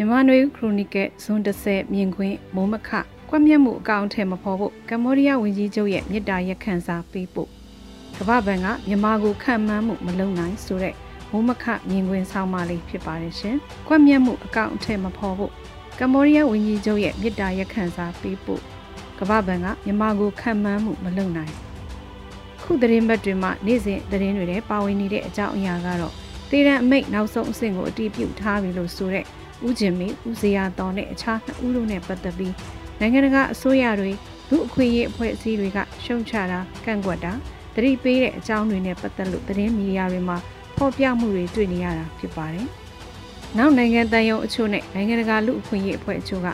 မြန်မာနွေခရိုနီကယ်ဇွန်30မြင်ကွင်းမိုးမခကွက်မြက်မှုအကောင့်ထဲမဖော်ဖို့ကမ္ဘောဒီးယားဝန်ကြီးချုပ်ရဲ့မြစ်တာရက်ခံစာပေးဖို့ကမ္ဘာဘဏ်ကမြန်မာကိုခံမှန်းမှုမလုပ်နိုင်ဆိုတဲ့မိုးမခမြင်ကွင်းဆောင်းပါးလေးဖြစ်ပါတယ်ရှင်။ကွက်မြက်မှုအကောင့်ထဲမဖော်ဖို့ကမ္ဘောဒီးယားဝန်ကြီးချုပ်ရဲ့မြစ်တာရက်ခံစာပေးဖို့ကမ္ဘာဘဏ်ကမြန်မာကိုခံမှန်းမှုမလုပ်နိုင်ခုသတင်းဘက်တွေမှာနေ့စဉ်သတင်းတွေထဲပါဝင်နေတဲ့အကြောင်းအရာကတော့တေရန်အမိတ်နောက်ဆုံးအဆင့်ကိုအတည်ပြုထားပြီလို့ဆိုတဲ့ ဦးကျင်မီဦးဇေယျတော်နဲ့အခြားနှစ်ဦးတို့နဲ့ပတ်သက်ပြီးနိုင်ငံတကာအစိုးရတွေလူအခွင့်အရေးအဖွဲ့အစည်းတွေကရှုံချတာကန့်ကွက်တာတတိပေးတဲ့အကြောင်းတွေနဲ့ပတ်သက်လို့သတင်းမီဒီယာတွေမှာဖော်ပြမှုတွေတွေ့နေရတာဖြစ်ပါတယ်။နောက်နိုင်ငံတန်ယုံအချို့နဲ့နိုင်ငံတကာလူအခွင့်အရေးအဖွဲ့အချို့က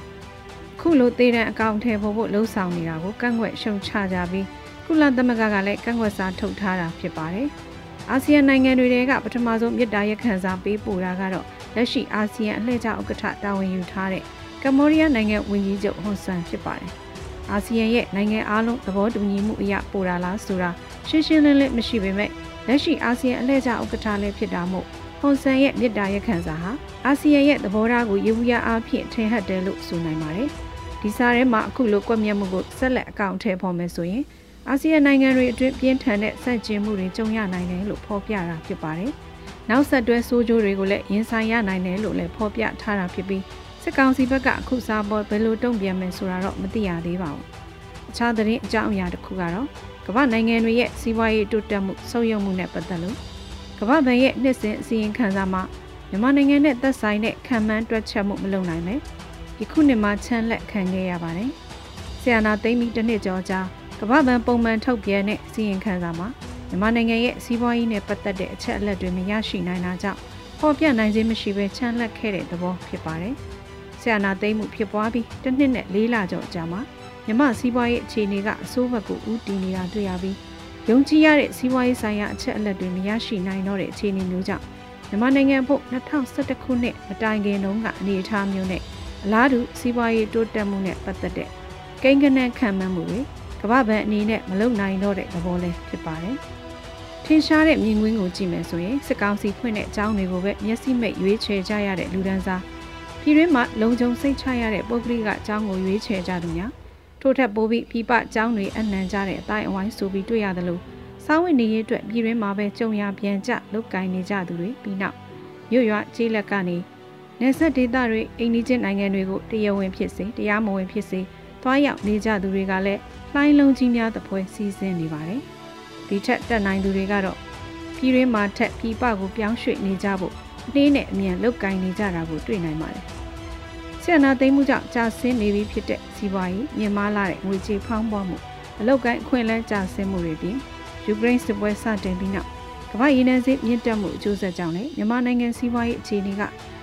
ခုလိုသေးတဲ့အကောင့်ထဲပေါ်ဖို့လှုံ့ဆော်နေတာကိုကန့်ကွက်ရှုံချကြပြီးကုလသမဂ္ဂကလည်းကန့်ကွက်စာထုတ်ထားတာဖြစ်ပါတယ်။ အာဆီယံနိုင်ငံတွေကပထမဆုံးမြစ်တာရက်ခံစာပေးပို့တာကတော့လက်ရှိအာဆီယံအလှည့်ကျဥက္ကဋ္ဌတာဝန်ယူထားတဲ့ကမ္ဘောဒီးယားနိုင်ငံဝန်ကြီးချုပ်ဟွန်ဆန်ဖြစ်ပါတယ်။အာဆီယံရဲ့နိုင်ငံအားလုံးသဘောတူညီမှုအရပို့တာလားဆိုတာရှင်းရှင်းလင်းလင်းမရှိပေမဲ့လက်ရှိအာဆီယံအလှည့်ကျဥက္ကဋ္ဌလည်းဖြစ်တာမို့ဟွန်ဆန်ရဲ့မြစ်တာရက်ခံစာဟာအာဆီယံရဲ့သဘောထားကိုရေဘူးရအားဖြင့်ထင်ဟပ်တယ်လို့ဆိုနိုင်ပါတယ်။ဒီစာထဲမှာအခုလိုကွက်မြတ်မှုကိုဆက်လက်အကောင့်ထဲပေါ်မယ်ဆိုရင် အာဆီယံနိုင်ငံတွေအတွင်းပြင်းထန်တဲ့ဆန့်ကျင်မှုတွေကြုံရနိုင်တယ်လို့ဖော်ပြတာဖြစ်ပါတယ်။နောက်ဆက်တွဲဆိုးကျိုးတွေကိုလည်းရင်ဆိုင်ရနိုင်တယ်လို့လည်းဖော်ပြထားတာဖြစ်ပြီးစစ်ကောင်စီဘက်ကအခုစားပေါ်ဘယ်လိုတုံ့ပြန်မယ်ဆိုတာတော့မသိရသေးပါဘူး။အခြားသတင်းအကြောင်းအရာတစ်ခုကတော့ကမ္ဘာနိုင်ငံတွေရဲ့စီးပွားရေးတိုးတက်မှုဆုတ်ယုံမှုနဲ့ပတ်သက်လို့ကမ္ဘာဘဏ်ရဲ့နှစ်စဉ်အစီရင်ခံစာမှာမြန်မာနိုင်ငံနဲ့သက်ဆိုင်တဲ့ခံမှန်းတွက်ချက်မှုမလုပ်နိုင်ပဲဒီခုနှစ်မှာချမ်းလက်ခံခဲ့ရပါတယ်။ဆီယနာသိမ့်ပြီးတစ်နှစ်ကျော်ကြာက မ္ဘာဘဏ်ပုံမှန်ထုတ်ပြန်တဲ့အစီရင်ခံစာမှာမြန်မာနိုင်ငံရဲ့စီးပွားရေးနဲ့ပတ်သက်တဲ့အချက်အလက်တွေမရရှိနိုင်တာကြောင့်ပေါ်ပြနိုင်ခြင်းမရှိဘဲချမ်းလက်ခဲ့တဲ့သဘောဖြစ်ပါတယ်။ဆရာနာသိမ့်မှုဖြစ်ပွားပြီးတစ်နှစ်နဲ့လေးလကျော်အကြာမှာမြမစီးပွားရေးအခြေအနေကအဆိုးဘက်ကိုဦးတည်နေတာတွေ့ရပြီးယုံကြည်ရတဲ့စီးပွားရေးဆိုင်ရာအချက်အလက်တွေမရရှိနိုင်တော့တဲ့အခြေအနေမျိုးကြောင့်မြန်မာနိုင်ငံဖို့2011ခုနှစ်မတိုင်ခင်တုန်းကအနေအထားမျိုးနဲ့အလားတူစီးပွားရေးတိုးတက်မှုနဲ့ပတ်သက်တဲ့ကိန်းဂဏန်းခံမှန်းမှုတွေ ကမ္ဘာ့ဘဏ်အနေနဲ့မလုံနိုင်တော့တဲ့သဘောလည်းဖြစ်ပါတယ်။ထင်ရှားတဲ့မြင်ကွင်းကိုကြည့်မယ်ဆိုရင်စစ်ကောင်စီဖွင့်တဲ့အကြောင်းတွေကိုပဲမျက်စိမိတ်ရွေးချယ်ကြရတဲ့လူဒန်းစားပြည်တွင်းမှာလုံခြုံစိတ်ချရတဲ့ပုဂ္ဂလိကအကြောင်းကိုရွေးချယ်ကြသူများထို့ထက်ပိုပြီးပြပအကြောင်းတွေအနှံကြတဲ့အတိုင်းအဝိုင်းဆိုပြီးတွေ့ရတယ်လို့စောင်းဝင်နေရေးအတွက်ပြည်တွင်းမှာပဲကြုံရပြန်ကြလုတ်ကင်နေကြသူတွေပြီးနောက်မြို့ရွာကျေးလက်ကနေနေဆက်ဒေသတွေအိန္ဒိချင်းနိုင်ငံတွေကိုတရားဝင်ဖြစ်စေတရားမဝင်ဖြစ်စေ သွားရောက်နေကြသူတွေကလည်းလှိုင်းလုံးကြီးများသဖွယ်စီစဉ်နေပါတယ်။ဒီထက်တက်နိုင်သူတွေကတော့ပြည်ရင်းမှာထက်ပြည်ပကိုပြောင်းရွှေ့နေကြဖို့နှင်းနဲ့အမြန်လုတ်ကင်နေကြတာကိုတွေ့နိုင်ပါတယ်။ဆီယနာသိမ်းမှုကြောင့်ကြာဆင်းနေပြီဖြစ်တဲ့စီးပွားရေးမြင့်မားလာတဲ့ငွေကြေးဖောင်းပွားမှုအလုတ်ကိုင်းအခွင့်အလမ်းကြာဆင်းမှုတွေပြင်ယူကရိန်းစစ်ပွဲစတင်ပြီးနောက်ကမ္ဘာရင်းနှီးစစ်မြင့်တက်မှုအကျိုးဆက်ကြောင့်လည်းမြန်မာနိုင်ငံစီးပွားရေးအခြေအနေက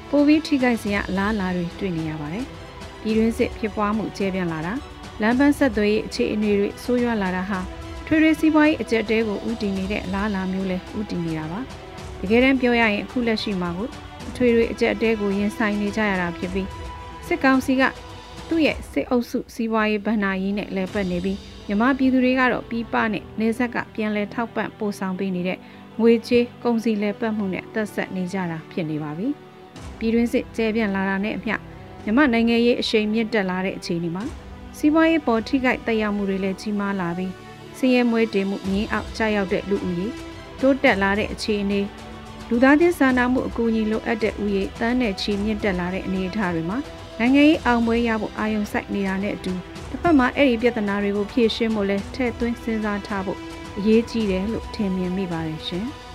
ပိုပြီးထိခိုက်စရာအလားအလာတွေတွေ့နေရပါတယ်။ ပြည်တွင်းစစ်ဖြစ်ပွားမှုကျဲပြန့်လာတာလမ်းပန်းဆက်သွယ်ရေးအခြေအနေတွေဆိုးရွားလာတာဟာထွေထွေစီးပွားရေးအကျက်တဲကိုဥတည်နေတဲ့အလားအလာမျိုးလဲဥတည်နေတာပါတကယ်တမ်းပြောရရင်အခုလက်ရှိမှာကိုထွေထွေအကျက်တဲကိုရင်ဆိုင်နေကြရတာဖြစ်ပြီးစစ်ကောင်စီကသူ့ရဲ့စစ်အုပ်စုစီးပွားရေးဗန္နာရေးနဲ့လဲပတ်နေပြီးမြမပြည်သူတွေကတော့ပြီးပနဲ့နေဆက်ကပြန်လဲထောက်ပံ့ပို့ဆောင်ပေးနေတဲ့ငွေကြေးကုန်စည်လဲပတ်မှုနဲ့သက်ဆက်နေကြတာဖြစ်နေပါပြီပြည်တွင်းစစ်ကျဲပြန့်လာတာနဲ့အမျှ မြမနိုင်ငံရေးအရှိန်မြင့်တက်လာတဲ့အခြေအနေမှာစီးပွားရေးပေါ်ထိခိုက်တက်ရောက်မှုတွေလည်းကြီးမားလာပြီးဆင်းရဲမွဲတေမှုမြင်းအောက်ကျရောက်တဲ့လူဦးရေတိုးတက်လာတဲ့အခြေအနေလူသားချင်းစာနာမှုအကူအညီလိုအပ်တဲ့ဦးရေတန်းနဲ့ချီမြင့်တက်လာတဲ့အနေအထားတွေမှာနိုင်ငံရေးအောင်ပွဲရဖို့အာရုံစိုက်နေတာနဲ့အတူတစ်ဖက်မှာအဲ့ဒီပြဿနာတွေကိုဖြေရှင်းဖို့လဲထည့်သွင်းစဉ်းစားထားဖို့အရေးကြီးတယ်လို့ထင်မြင်မိပါတယ်ရှင်။